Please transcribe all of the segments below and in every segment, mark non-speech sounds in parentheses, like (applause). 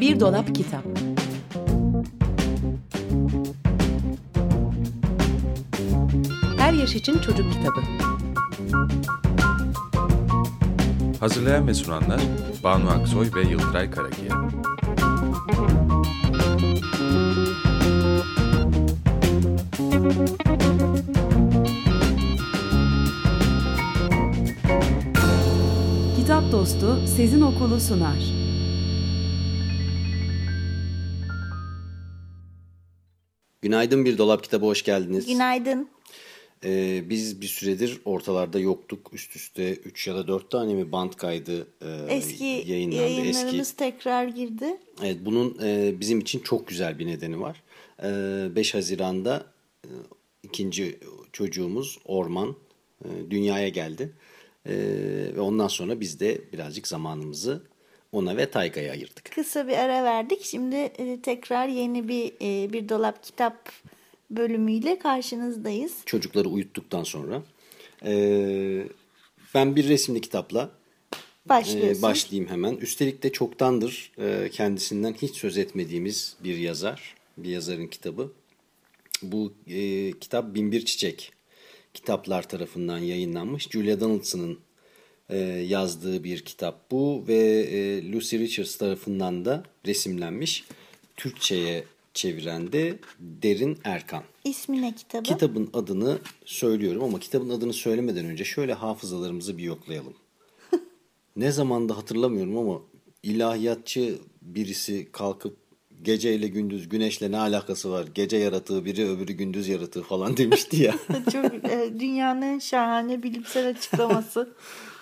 Bir dolap kitap. Her yaş için çocuk kitabı. Hazırlayan ve sunanlar Banu Aksoy ve Yıldıray Karakiya. Kitap Dostu Sezin Okulu sunar. Günaydın Bir Dolap Kitabı hoş geldiniz. Günaydın. Ee, biz bir süredir ortalarda yoktuk. Üst üste 3 ya da 4 tane mi band kaydı e, Eski yayınlandı. yayınlarımız Eski. tekrar girdi. Evet, bunun e, bizim için çok güzel bir nedeni var. E, 5 Haziran'da e, ikinci çocuğumuz Orman e, dünyaya geldi. E, ve ondan sonra biz de birazcık zamanımızı ona ve Tayga'ya ayırdık. Kısa bir ara verdik. Şimdi e, tekrar yeni bir e, bir dolap kitap bölümüyle karşınızdayız. Çocukları uyuttuktan sonra. E, ben bir resimli kitapla Başlıyorsun. Ee, başlayayım hemen. Üstelik de çoktandır e, kendisinden hiç söz etmediğimiz bir yazar. Bir yazarın kitabı. Bu e, kitap Binbir Çiçek kitaplar tarafından yayınlanmış. Julia Donaldson'ın e, yazdığı bir kitap bu ve e, Lucy Richards tarafından da resimlenmiş. Türkçe'ye çeviren de Derin Erkan. İsmi ne kitabı? Kitabın adını söylüyorum ama kitabın adını söylemeden önce şöyle hafızalarımızı bir yoklayalım. (laughs) ne zamanda hatırlamıyorum ama ilahiyatçı birisi kalkıp geceyle gündüz güneşle ne alakası var? Gece yaratığı biri öbürü gündüz yaratığı falan demişti ya. (laughs) Çok e, dünyanın en şahane bilimsel açıklaması. (laughs)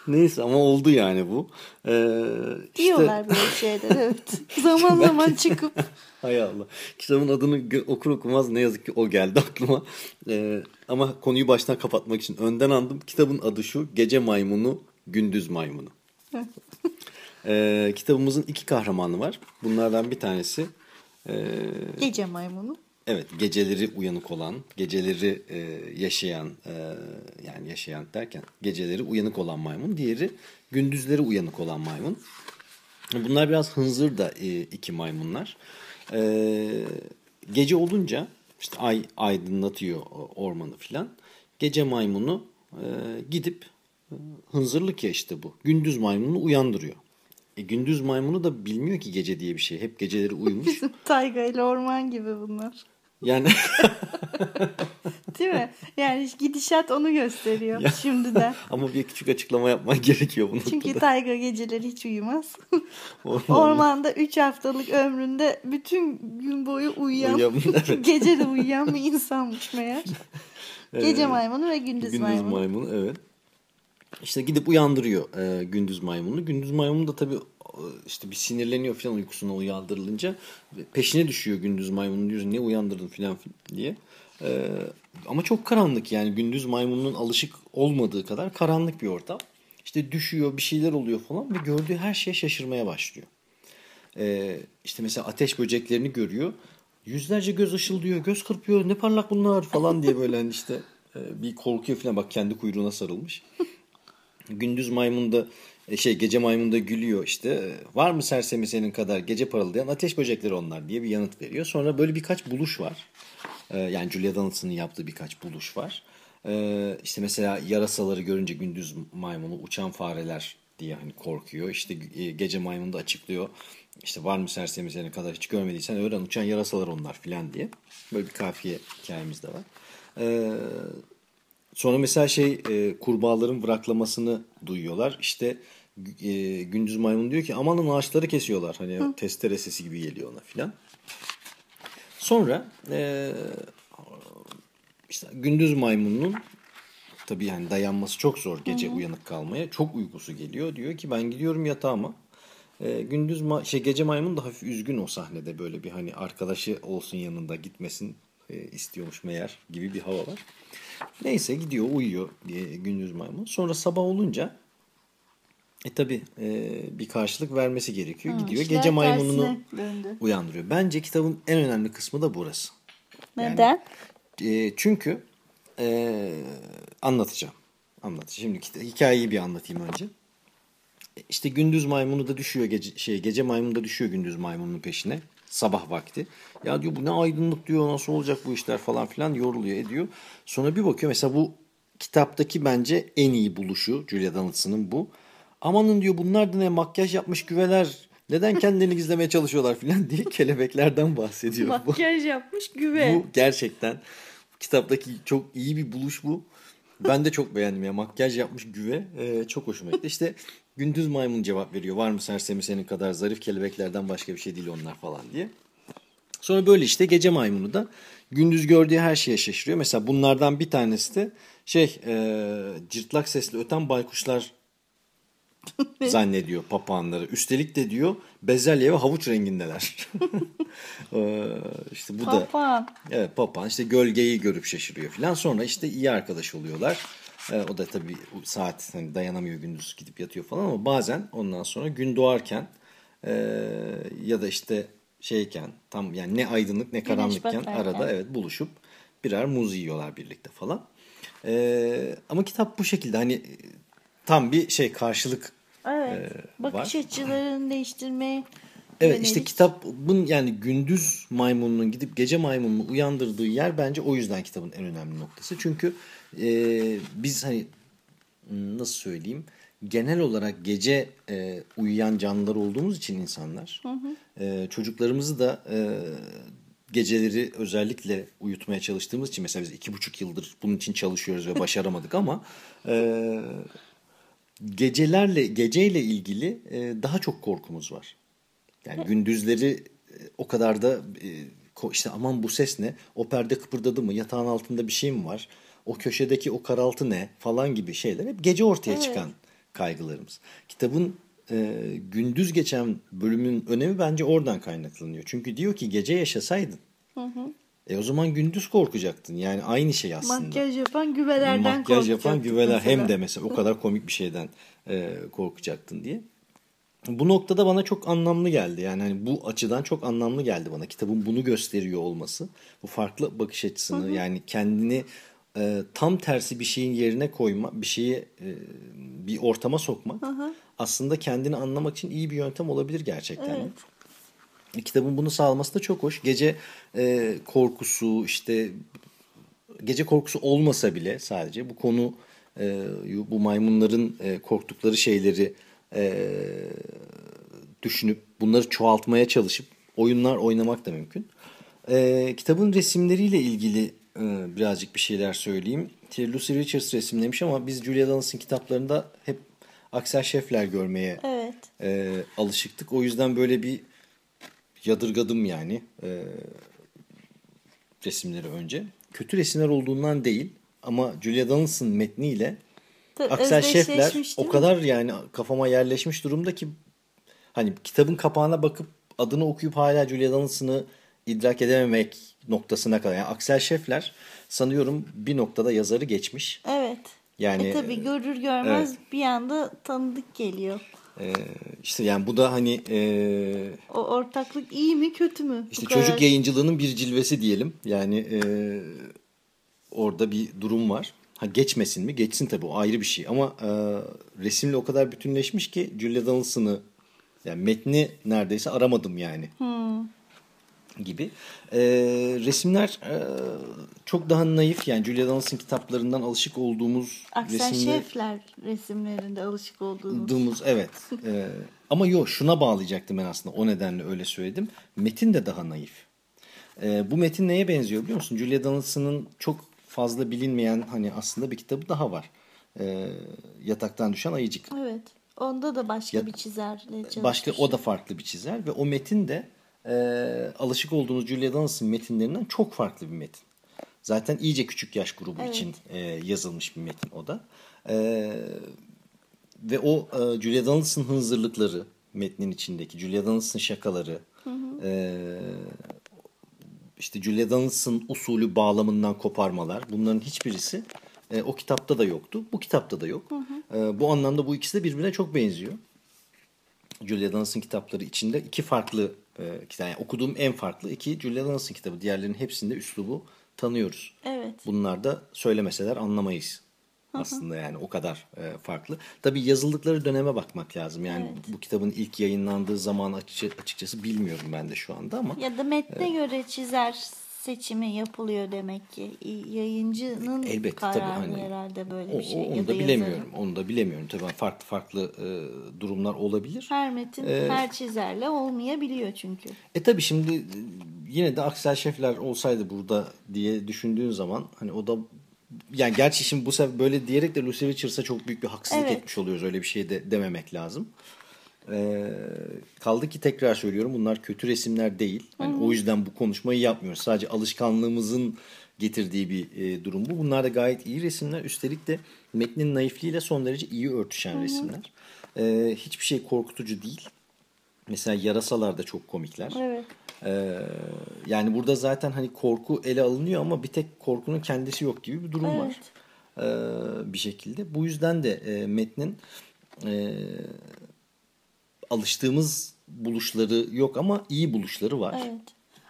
Neyse ama oldu yani bu. Ee, işte- Diyorlar böyle şeyler evet. Zaman zaman çıkıp (laughs) Hay Allah. Kitabın adını okur okumaz ne yazık ki o geldi aklıma. Ee, ama konuyu baştan kapatmak için önden andım. Kitabın adı şu. Gece maymunu, gündüz maymunu. Ee, kitabımızın iki kahramanı var. Bunlardan bir tanesi e, gece maymunu. evet geceleri uyanık olan, geceleri e, yaşayan e, yani yaşayan derken geceleri uyanık olan maymun. Diğeri gündüzleri uyanık olan maymun. Bunlar biraz hınzır da e, iki maymunlar. E, gece olunca işte ay aydınlatıyor ormanı filan. Gece maymunu e, gidip e, hınzırlık ya işte bu. Gündüz maymununu uyandırıyor. E, gündüz maymunu da bilmiyor ki gece diye bir şey. Hep geceleri uyumuş. Bizim tayga ile orman gibi bunlar. Yani (laughs) Değil mi? Yani gidişat onu gösteriyor Ya. şimdiden. (laughs) ama bir küçük açıklama yapman gerekiyor bu Çünkü noktada. tayga geceleri hiç uyumaz. (laughs) Orman- Ormanda 3 haftalık ömründe bütün gün boyu uyuyan, Uyuyan, evet. gece de uyuyan bir insanmış meğer. Gece maymunu ve gündüz, Gündüz maymunu. maymunu evet. İşte gidip uyandırıyor e, gündüz maymununu. Gündüz maymunu da tabii e, işte bir sinirleniyor falan uykusuna uyandırılınca. Peşine düşüyor gündüz maymunun diyor ne uyandırdın falan diye. E, ama çok karanlık yani gündüz maymunun alışık olmadığı kadar karanlık bir ortam. İşte düşüyor bir şeyler oluyor falan ve gördüğü her şeye şaşırmaya başlıyor. Ee, işte mesela ateş böceklerini görüyor. Yüzlerce göz ışıldıyor, göz kırpıyor, ne parlak bunlar falan diye böyle hani işte e, bir korkuyor falan bak kendi kuyruğuna sarılmış. Gündüz maymun da e, şey gece maymun da gülüyor işte e, var mı sersemi senin kadar gece parıldayan ateş böcekleri onlar diye bir yanıt veriyor. Sonra böyle birkaç buluş var. Ee, yani Julia Donaldson'ın yaptığı birkaç buluş var. İşte mesela yarasaları görünce gündüz maymunu uçan fareler diye hani korkuyor. İşte e, gece maymunu da açıklıyor. İşte var mı sersemi senin kadar hiç görmediysen öğren uçan yarasalar onlar filan diye. Böyle bir kafiye hikayemiz de var. Ee, Sonra mesela şey e, kurbağaların bıraklamasını duyuyorlar. İşte e, gündüz maymun diyor ki amanın ağaçları kesiyorlar. Hani testere sesi gibi geliyor ona filan. Sonra e, işte gündüz maymunun tabii yani dayanması çok zor gece uyanık kalmaya. Çok uykusu geliyor. Diyor ki ben gidiyorum yatağıma. E, gündüz ma- şey gece maymun da hafif üzgün o sahnede böyle bir hani arkadaşı olsun yanında gitmesin e, istiyormuş meğer gibi bir hava var. Neyse gidiyor uyuyor diye gündüz maymun. Sonra sabah olunca e tabi bir karşılık vermesi gerekiyor. gidiyor işler gece maymununu uyandırıyor. Bence kitabın en önemli kısmı da burası. Neden? E, çünkü e, anlatacağım. Anlatacağım. Şimdi hikayeyi bir anlatayım önce. işte gündüz maymunu da düşüyor gece şey gece maymunu da düşüyor gündüz maymunun peşine sabah vakti. Ya diyor bu ne aydınlık diyor nasıl olacak bu işler falan filan yoruluyor ediyor. Sonra bir bakıyor mesela bu kitaptaki bence en iyi buluşu Julia Donaldson'ın bu. Amanın diyor bunlar da ne makyaj yapmış güveler neden kendini (laughs) gizlemeye çalışıyorlar filan diye kelebeklerden bahsediyor. Bu- Makyaj yapmış güve. bu gerçekten kitaptaki çok iyi bir buluş bu. Ben de çok beğendim ya. Makyaj yapmış güve. Ee, çok hoşuma gitti. İşte gündüz maymun cevap veriyor. Var mı sersemi senin kadar zarif kelebeklerden başka bir şey değil onlar falan diye. Sonra böyle işte gece maymunu da gündüz gördüğü her şeye şaşırıyor. Mesela bunlardan bir tanesi de şey e, cırtlak sesli öten baykuşlar (laughs) zannediyor papağanları. Üstelik de diyor bezelye ve havuç rengindeler. (laughs) Ee, işte bu da Papağan. Evet papağan işte gölgeyi görüp şaşırıyor falan. Sonra işte iyi arkadaş oluyorlar. Ee, o da tabii saat hani dayanamıyor gündüz gidip yatıyor falan ama bazen ondan sonra gün doğarken e, ya da işte şeyken tam yani ne aydınlık ne karanlıkken arada evet buluşup birer muz yiyorlar birlikte falan. Ee, ama kitap bu şekilde hani tam bir şey karşılık Evet. Bakış var. açılarını değiştirmeye Evet işte yönelik. kitabın yani gündüz maymununun gidip gece maymununu uyandırdığı yer bence o yüzden kitabın en önemli noktası. Çünkü e, biz hani nasıl söyleyeyim genel olarak gece e, uyuyan canlılar olduğumuz için insanlar e, çocuklarımızı da e, geceleri özellikle uyutmaya çalıştığımız için mesela biz iki buçuk yıldır bunun için çalışıyoruz ve (laughs) başaramadık ama e, gecelerle geceyle ilgili e, daha çok korkumuz var. Yani gündüzleri e, o kadar da e, işte aman bu ses ne? O perde kıpırdadı mı? Yatağın altında bir şey mi var? O köşedeki o karaltı ne? Falan gibi şeyler hep gece ortaya Evet. çıkan kaygılarımız. Kitabın e, gündüz geçen bölümün önemi bence oradan kaynaklanıyor. Çünkü diyor ki gece yaşasaydın e o zaman gündüz korkacaktın. Yani aynı şey aslında. Makyaj yapan güvelerden Makyaj yapan korkacaktım güveler mesela. hem de mesela o kadar komik bir şeyden e, korkacaktın diye. Bu noktada bana çok anlamlı geldi. Yani hani bu açıdan çok anlamlı geldi bana. Kitabın bunu gösteriyor olması. Bu farklı bakış açısını yani kendini e, tam tersi bir şeyin yerine koyma, bir şeyi e, bir ortama sokma. Aslında kendini anlamak için iyi bir yöntem olabilir gerçekten. Evet. E, Kitabın bunu sağlaması da çok hoş. Gece e, korkusu işte gece korkusu olmasa bile sadece bu konu e, bu maymunların e, korktukları şeyleri e, düşünüp bunları çoğaltmaya çalışıp oyunlar oynamak da mümkün. E, kitabın resimleriyle ilgili birazcık bir şeyler söyleyeyim. Lucy Richards resimlemiş ama biz Julia Donaldson kitaplarında hep Axel Scheffler görmeye Evet. e, alışıktık. O yüzden böyle bir yadırgadım yani e, resimleri önce. Kötü resimler olduğundan değil ama Julia Donaldson metniyle Tabii Axel Scheffler o değil mi? kadar yani kafama yerleşmiş durumda ki hani kitabın kapağına bakıp adını okuyup hala Julia Donaldson'ı idrak edememek noktasına kadar. Yani Axel Scheffler sanıyorum bir noktada yazarı geçmiş. Evet. Yani e tabii görür görmez bir anda tanıdık geliyor. e, işte yani bu da hani e, O ortaklık iyi mi kötü mü? İşte kadar- çocuk yayıncılığının bir cilvesi diyelim. Yani e, orada bir durum var. Ha geçmesin mi? Geçsin tabii o ayrı bir şey. Ama e, resimle o kadar bütünleşmiş ki Julia Donaldson'ı yani metni neredeyse aramadım yani. Gibi. E, resimler e, çok daha naif yani Julia Donaldson kitaplarından alışık olduğumuz Aksel resimleri Scheffler resimlerinde alışık olduğumuz. Evet. (laughs) Ee, ama yok şuna bağlayacaktım ben aslında. O nedenle öyle söyledim. Metin de daha naif. Ee, bu metin neye benziyor biliyor musun? Julia Donaldson'ın çok fazla bilinmeyen hani aslında bir kitabı daha var. Ee, yataktan düşen ayıcık. Evet. Onda da başka Ya- bir çizerle çalışmış. Başka o da farklı bir çizer ve o metin de e, alışık olduğunuz Julia Donaldson metinlerinden çok farklı bir metin. Zaten iyice küçük yaş grubu Evet. için e, yazılmış bir metin o da. E, ve o e, Julia Donaldson hınzırlıkları metnin içindeki Julia Donaldson şakaları e, işte Julia Donaldson usulü bağlamından koparmalar bunların hiçbirisi e, o kitapta da yoktu. Bu kitapta da yok. E, bu anlamda bu ikisi de birbirine çok benziyor. Julia Donaldson kitapları içinde iki farklı e, kitap. Yani okuduğum en farklı iki Julia Donaldson kitabı. Diğerlerinin hepsinde üslubu tanıyoruz. Evet. Bunlar da söylemeseler anlamayız aslında yani o kadar e, farklı. Tabii yazıldıkları döneme bakmak lazım. Yani Evet. bu kitabın ilk yayınlandığı zaman açıkça- açıkçası bilmiyorum ben de şu anda ama Ya da metne göre çizer seçimi yapılıyor demek ki. Yayıncının Elbette, tabii, kararı hani herhalde böyle o, bir şey. o- onu ya da yazarın. bilemiyorum. Onu da bilemiyorum. Tabii farklı farklı e, durumlar olabilir. Her metin her çizerle olmayabiliyor çünkü. E tabii şimdi e, yine de Aksel Şefler olsaydı burada diye düşündüğün zaman hani o da yani gerçi şimdi bu sefer böyle diyerek de Lucy Richards'a çok büyük bir haksızlık Evet. etmiş oluyoruz. Öyle bir şey de dememek lazım. Ee, kaldı ki tekrar söylüyorum bunlar kötü resimler değil. Hani o yüzden bu konuşmayı yapmıyoruz. Sadece alışkanlığımızın getirdiği bir e, durum bu. Bunlar da gayet iyi resimler. Üstelik de metnin naifliğiyle son derece iyi örtüşen resimler. Ee, hiçbir şey korkutucu değil. Mesela yarasalar da çok komikler. Evet. Ee, yani burada zaten hani korku ele alınıyor ama bir tek korkunun kendisi yok gibi bir durum var. Ee, bir şekilde. Bu yüzden de e, metnin e, alıştığımız buluşları yok ama iyi buluşları var. Evet.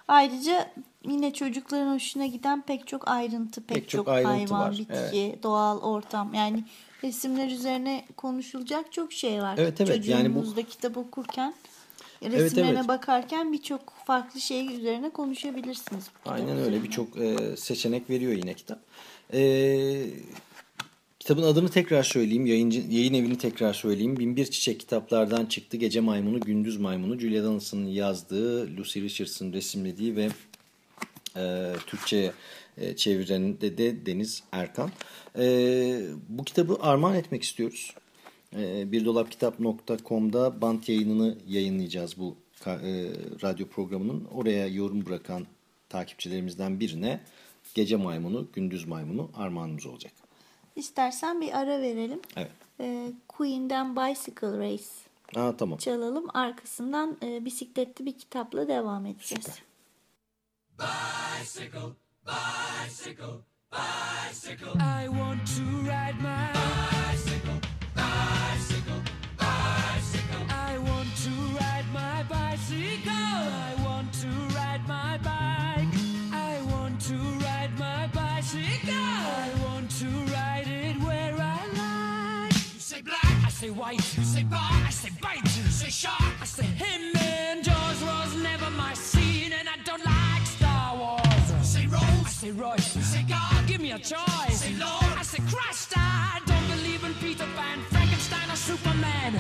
Ayrıca yine çocukların hoşuna giden pek çok ayrıntı, pek, Pek çok çok, ayrıntı hayvan, var, bitki, doğal ortam. Yani resimler üzerine konuşulacak çok şey var. Evet, evet. Yani bu- kitap okurken, resimlerine evet. bakarken birçok farklı şey üzerine konuşabilirsiniz. Aynen öyle üzerine. birçok e, seçenek veriyor yine kitap. E, kitabın adını tekrar söyleyeyim. Yayıncı, yayın evini tekrar söyleyeyim. Binbir Çiçek kitaplardan çıktı. Gece Maymunu, Gündüz Maymunu. Julia Donaldson'ın yazdığı, Lucy Richards'ın resimlediği ve e, Türkçe'ye e, çeviren de, de Deniz Erkan. E, bu kitabı armağan etmek istiyoruz. E, birdolapkitap.com'da bant yayınını yayınlayacağız bu e, radyo programının. Oraya yorum bırakan takipçilerimizden birine Gece Maymunu, Gündüz Maymunu armağanımız olacak. İstersen bir ara verelim. Evet. Ee, Queen'den Bicycle Race Aa, tamam. çalalım. Arkasından e, bisikletli bir kitapla devam edeceğiz. Süper. I want to ride my white. You say bar, I say bite. You say shark, I say him. And Jaws was never my scene, and I don't like Star Wars. You say Rose, I say Royce. You say God, give me a choice. You Say Lord, I say Christ. I don't believe in Peter Pan, Frankenstein, or Superman.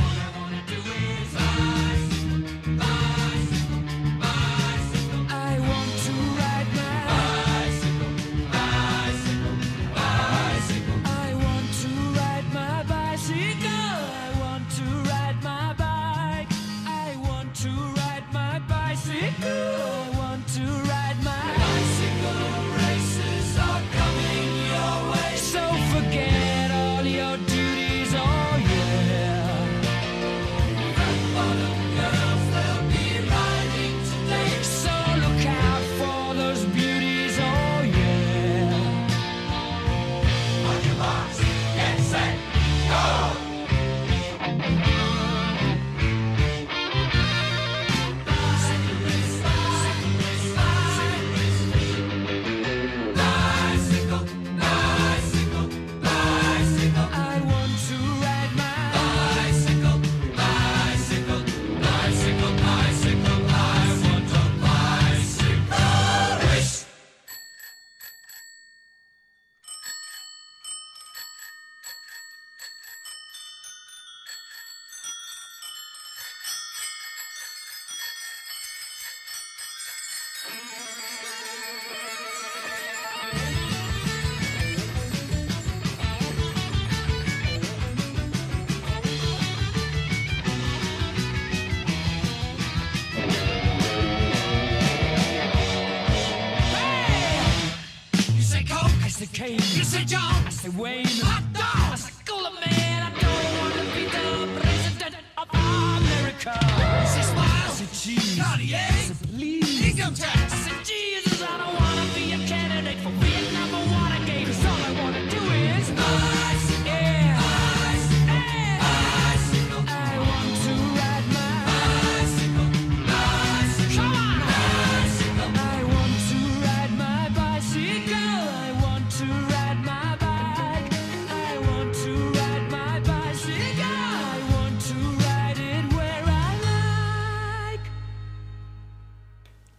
Freedom Tax.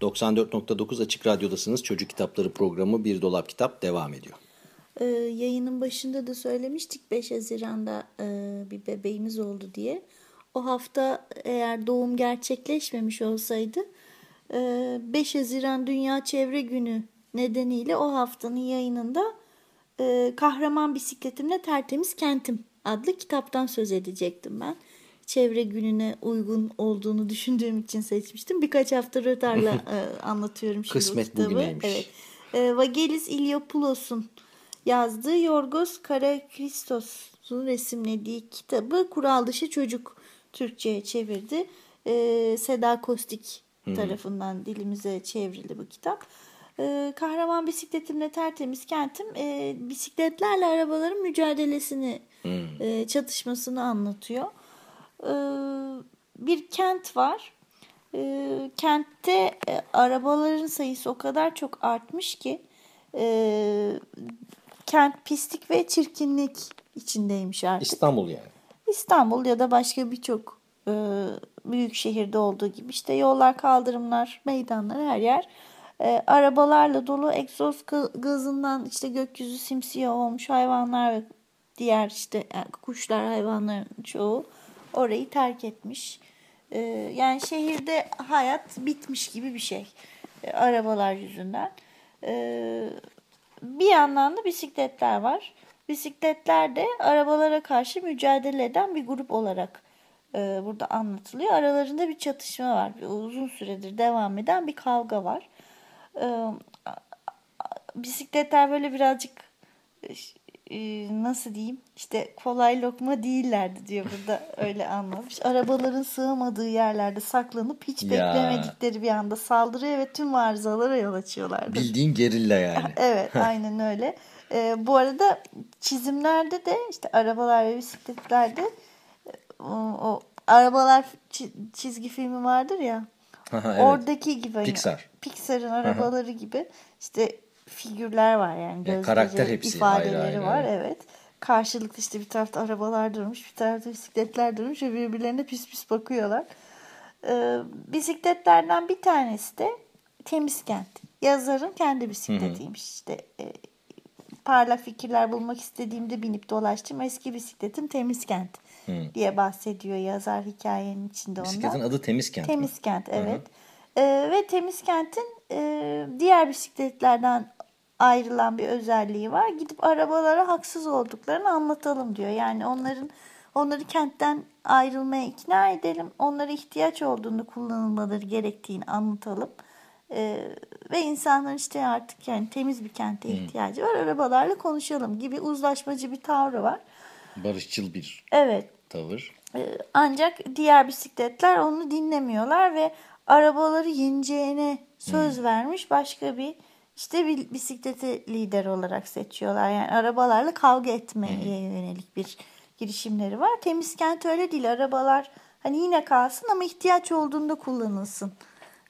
94.9 Açık Radyo'dasınız. Çocuk Kitapları programı Bir Dolap Kitap devam ediyor. Ee, yayının başında da söylemiştik 5 Haziran'da e, bir bebeğimiz oldu diye. O hafta eğer doğum gerçekleşmemiş olsaydı e, 5 Haziran Dünya Çevre Günü nedeniyle o haftanın yayınında e, Kahraman Bisikletimle Tertemiz Kentim adlı kitaptan söz edecektim ben. Çevre gününe uygun olduğunu düşündüğüm için seçmiştim. Birkaç hafta rötarla (laughs) e, anlatıyorum şimdi Kısmet bu kitabı. Evet. E, Vagelis İliopoulos'un yazdığı Yorgos Karakristos'un resimlediği kitabı Kural Dışı Çocuk Türkçe'ye çevirdi. E, Seda Kostik tarafından dilimize çevrildi bu kitap. E, Kahraman bisikletimle tertemiz kentim e, bisikletlerle arabaların mücadelesini, e, çatışmasını anlatıyor. E, bir kent var. E, kentte e, arabaların sayısı o kadar çok artmış ki e, kent pislik ve çirkinlik içindeymiş artık. İstanbul yani. İstanbul ya da başka birçok e, büyük şehirde olduğu gibi işte yollar, kaldırımlar, meydanlar her yer e, arabalarla dolu egzoz ga- gazından işte gökyüzü simsiyah olmuş hayvanlar ve diğer işte yani kuşlar hayvanların çoğu orayı terk etmiş. E, yani şehirde hayat bitmiş gibi bir şey e, arabalar yüzünden. E, bir yandan da bisikletler var. Bisikletler de arabalara karşı mücadele eden bir grup olarak e, burada anlatılıyor. Aralarında bir çatışma var. Uzun süredir devam eden bir kavga var. E, a- bisikletler böyle birazcık e, nasıl diyeyim işte kolay lokma değillerdi diyor burada (laughs) öyle anlamış. Arabaların sığamadığı yerlerde saklanıp hiç Ya. beklemedikleri bir anda saldırıyor ve tüm arızalara yol açıyorlardı. Bildiğin gerilla yani. (laughs) Evet aynen öyle. Ee, bu arada çizimlerde de işte arabalar ve bisikletlerde e, o, o arabalar çi- çizgi filmi vardır ya. Aha, evet. Oradaki gibi. hani Pixar. Pixar'ın arabaları gibi işte figürler var yani. Gözleri, karakter hepsi ifadeleri ayrı ayrı, var evet. Karşılıklı işte bir tarafta arabalar durmuş, bir tarafta bisikletler durmuş ve birbirlerine pis pis bakıyorlar. Ee, bisikletlerden bir tanesi de Temiz Kent. Yazarın kendi bisikletiymiş. İşte e, parlak fikirler bulmak istediğimde binip dolaştım. Eski bisikletim Temiz Kent diye bahsediyor yazar hikayenin içinde ondan. Bisikletin adı Temiz Kent. mi? Temiz Kent evet. Ee, ve Temiz Kent'in e, diğer bisikletlerden ayrılan bir özelliği var. Gidip arabalara haksız olduklarını anlatalım diyor. Yani onların onları kentten ayrılmaya ikna edelim. Onlara ihtiyaç olduğunu kullanılmaları gerektiğini anlatalım. Ee, ve insanların işte artık yani temiz bir kente ihtiyacı var. Arabalarla konuşalım gibi uzlaşmacı bir tavrı var. Barışçıl bir Evet. tavır. Ee, Ancak diğer bisikletler onu dinlemiyorlar ve arabaları yeneceğine söz vermiş başka bir işte bisikleti lider olarak seçiyorlar. Yani arabalarla kavga etmeye yönelik bir girişimleri var. Temiz kent öyle değil. Arabalar hani yine kalsın ama ihtiyaç olduğunda kullanılsın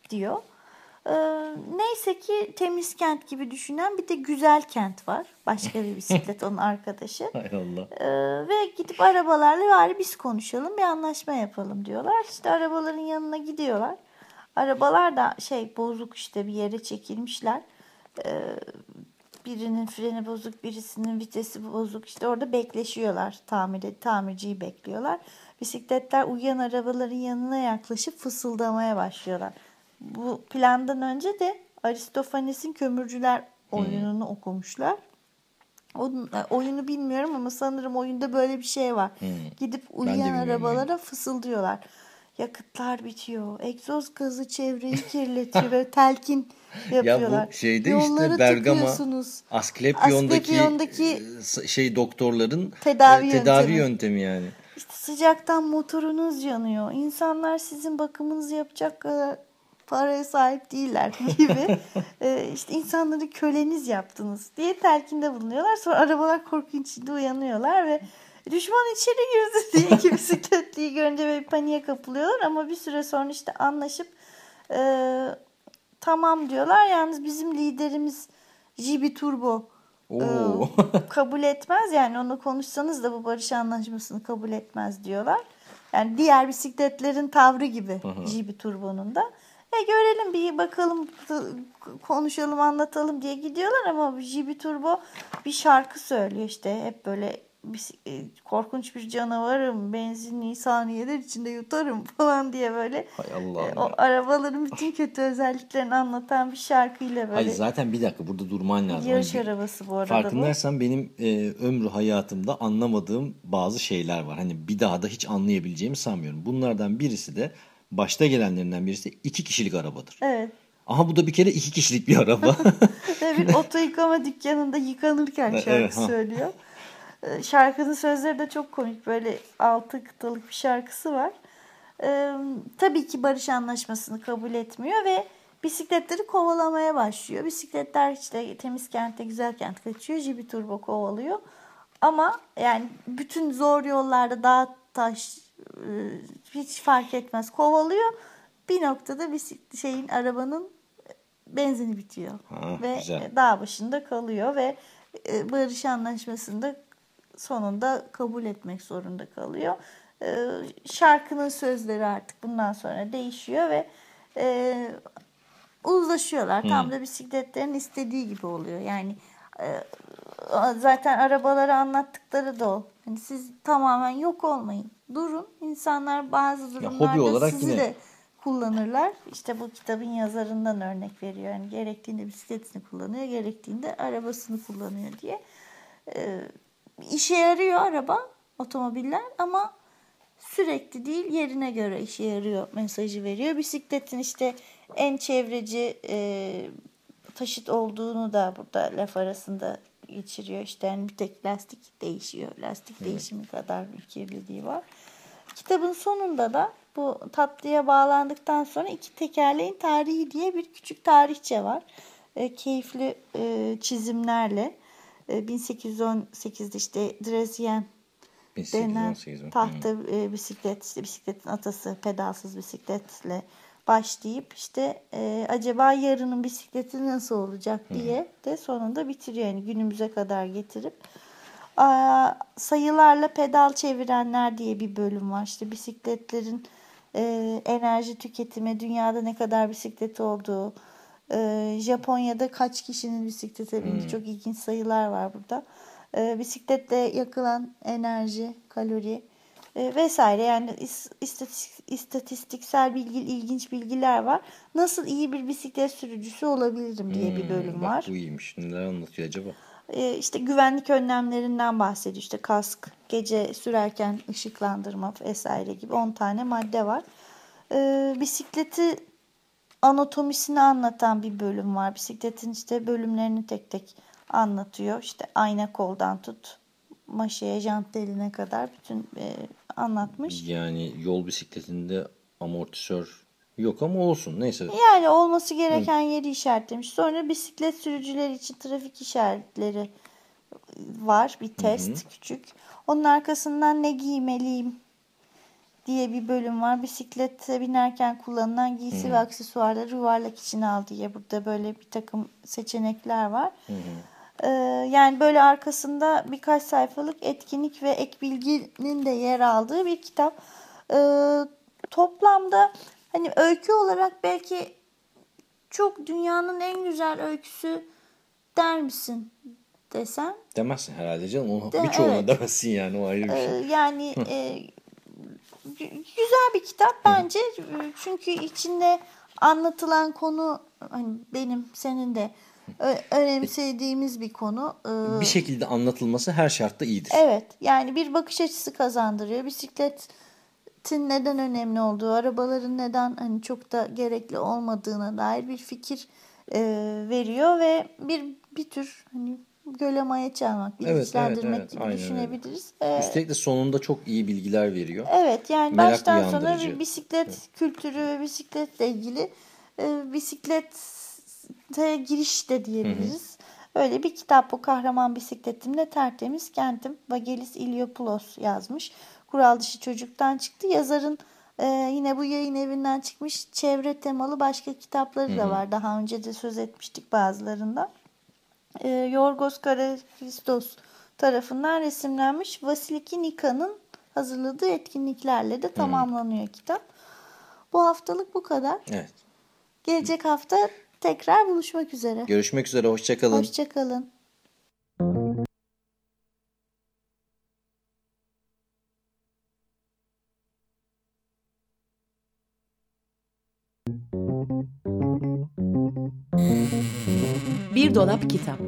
diyor. Ee, neyse ki temiz kent gibi düşünen bir de güzel kent var. Başka bir bisiklet onun (laughs) arkadaşı. Hay Allah. Ee, ve gidip arabalarla bari biz konuşalım bir anlaşma yapalım diyorlar. İşte arabaların yanına gidiyorlar. Arabalar da şey bozuk işte bir yere çekilmişler. Ee, birinin freni bozuk, birisinin vitesi bozuk. İşte orada bekleşiyorlar. Tamir, tamirciyi bekliyorlar. Bisikletler uyuyan arabaların yanına yaklaşıp fısıldamaya başlıyorlar. Bu plandan önce de Aristofanes'in Kömürcüler oyununu okumuşlar. Onun, e, oyunu bilmiyorum ama sanırım oyunda böyle bir şey var. Gidip uyuyan arabalara fısıldıyorlar. Yakıtlar bitiyor. Egzoz gazı çevreyi kirletiyor. Böyle telkin yapıyorlar. (laughs) Ya bu şeyde Yolları işte Bergama. Asklepion'daki, Asklepion'daki e, şey doktorların tedavi e, tedavi yöntemi. yöntemi yani. İşte sıcaktan motorunuz yanıyor. İnsanlar sizin bakımınızı yapacak kadar paraya sahip değiller (laughs) gibi. e, işte insanları köleniz yaptınız diye telkinde bulunuyorlar. Sonra arabalar korku içinde uyanıyorlar ve düşman içeri girdi (laughs) diye iki bisikletliyi görünce böyle bir paniğe kapılıyorlar. Ama bir süre sonra işte anlaşıp e, tamam diyorlar. Yalnız bizim liderimiz JB Turbo e, (laughs) kabul etmez. Yani onu konuşsanız da bu barış anlaşmasını kabul etmez diyorlar. Yani diğer bisikletlerin tavrı gibi JB Turbo'nun da. E görelim bir bakalım konuşalım anlatalım diye gidiyorlar ama Jibi Turbo bir şarkı söylüyor işte hep böyle korkunç bir canavarım benzinliği saniyeler içinde yutarım (laughs) falan diye böyle Hay e, Allah'ım. o arabaların bütün kötü özelliklerini anlatan bir şarkıyla böyle Hayır zaten bir dakika burada durman lazım. yarış Hani bir- arabası bu arada bu. Farkındaysan benim e, ömrü hayatımda anlamadığım bazı şeyler var. Hani bir daha da hiç anlayabileceğimi sanmıyorum. Bunlardan birisi de başta gelenlerinden birisi iki kişilik arabadır. Evet. Aha bu da bir kere iki kişilik bir araba. (laughs) Ve bir (laughs) oto yıkama dükkanında yıkanırken şarkı evet, söylüyor. Şarkının sözleri de çok komik. Böyle altı kıtalık bir şarkısı var. Ee, tabii ki barış anlaşmasını kabul etmiyor ve bisikletleri kovalamaya başlıyor. Bisikletler işte temiz kentte güzel kent kaçıyor. Jibi Turbo kovalıyor. Ama yani bütün zor yollarda dağ taş e, hiç fark etmez kovalıyor. Bir noktada bisik- şeyin arabanın benzini bitiyor. Ha, ve güzel. dağ başında kalıyor ve e, barış anlaşmasında sonunda kabul etmek zorunda kalıyor. E, şarkının sözleri artık bundan sonra değişiyor ve e, uzlaşıyorlar. Tam da bisikletlerin istediği gibi oluyor. Yani e, zaten arabaları anlattıkları da o. Hani siz tamamen yok olmayın. Durun. İnsanlar bazı durumlarda olarak sizi yine- de kullanırlar. İşte bu kitabın yazarından örnek veriyor. Yani gerektiğinde bisikletini kullanıyor, gerektiğinde arabasını kullanıyor diye. Ee, işe yarıyor araba, otomobiller ama sürekli değil yerine göre işe yarıyor mesajı veriyor. Bisikletin işte en çevreci e, taşıt olduğunu da burada laf arasında geçiriyor. İşte yani bir tek lastik değişiyor. Lastik değişimi kadar bir kirliliği var. Kitabın sonunda da bu tatlıya bağlandıktan sonra iki tekerleğin tarihi diye bir küçük tarihçe var. E, keyifli e, çizimlerle. E, 1818'de işte Dresien denen 1818 mi? tahta e, bisiklet, işte bisikletin atası pedalsız bisikletle başlayıp işte e, acaba yarının bisikleti nasıl olacak diye de sonunda bitiriyor. Yani günümüze kadar getirip Aa, sayılarla pedal çevirenler diye bir bölüm var. İşte bisikletlerin e, enerji tüketimi, dünyada ne kadar bisiklet olduğu, e, Japonya'da kaç kişinin bisiklete bindiği çok ilginç sayılar var burada. E, bisikletle yakılan enerji, kalori e, vesaire yani is- istatistik, istatistiksel bilgi, ilginç bilgiler var. Nasıl iyi bir bisiklet sürücüsü olabilirim diye bir bölüm Hmm, Bak var. bu iyiymiş. Neler anlatıyor acaba? E, işte güvenlik önlemlerinden bahsediyor. İşte kask, gece sürerken ışıklandırma vesaire gibi 10 tane madde var. E, bisikleti anatomisini anlatan bir bölüm var. Bisikletin işte bölümlerini tek tek anlatıyor. İşte ayna koldan tut, maşeye, jant deline kadar bütün e, anlatmış. Yani yol bisikletinde amortisör yok ama olsun. Neyse. Yani olması gereken yeri işaretlemiş. Sonra bisiklet sürücüleri için trafik işaretleri var. Bir test küçük. Onun arkasından ne giymeliyim diye bir bölüm var. Bisiklete binerken kullanılan giysi ve aksesuarları yuvarlak içine al diye burada böyle bir takım seçenekler var. Ee, yani böyle arkasında birkaç sayfalık etkinlik ve ek bilginin de yer aldığı bir kitap. Ee, toplamda hani öykü olarak belki çok dünyanın en güzel öyküsü der misin desem. Demezsin herhalde canım. Onu De- birçoğuna evet. demezsin yani. O ayrı bir Ee, şey. yani e, güzel bir kitap bence çünkü içinde anlatılan konu hani benim senin de önemsediğimiz bir konu. Ee, Bir şekilde anlatılması her şartta iyidir. Evet yani bir bakış açısı kazandırıyor. Bisikletin neden önemli olduğu, arabaların neden hani çok da gerekli olmadığına dair bir fikir e, veriyor ve bir bir tür hani göle maya çalmak, Evet, bilinçlendirmek evet, gibi aynen öyle. düşünebiliriz. Ee, Üstelik de sonunda çok iyi bilgiler veriyor. Evet yani Merak baştan sona bir bisiklet kültürü ve bisikletle ilgili e, bisiklete giriş de diyebiliriz. Öyle bir kitap bu kahraman bisikletimle tertemiz kentim Vagelis İlyopoulos yazmış. Kural dışı çocuktan çıktı. Yazarın e, yine bu yayın evinden çıkmış çevre temalı başka kitapları da var. Daha önce de söz etmiştik bazılarından. E, Yorgos Karakristos tarafından resimlenmiş Vasiliki Nika'nın hazırladığı etkinliklerle de tamamlanıyor kitap. Bu haftalık bu kadar. Evet. Gelecek hafta tekrar buluşmak üzere. Görüşmek üzere. Hoşçakalın. Hoşçakalın. Dolap kitap.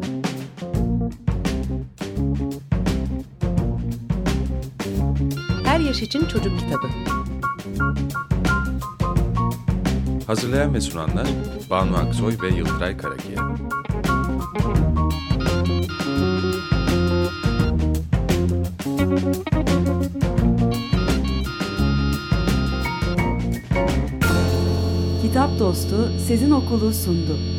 Her yaş için çocuk kitabı. Hazırlayan ve sunanlar Banu Aksoy ve Yıldıray Karakiya. Kitap Dostu Sezin Okulu sundu.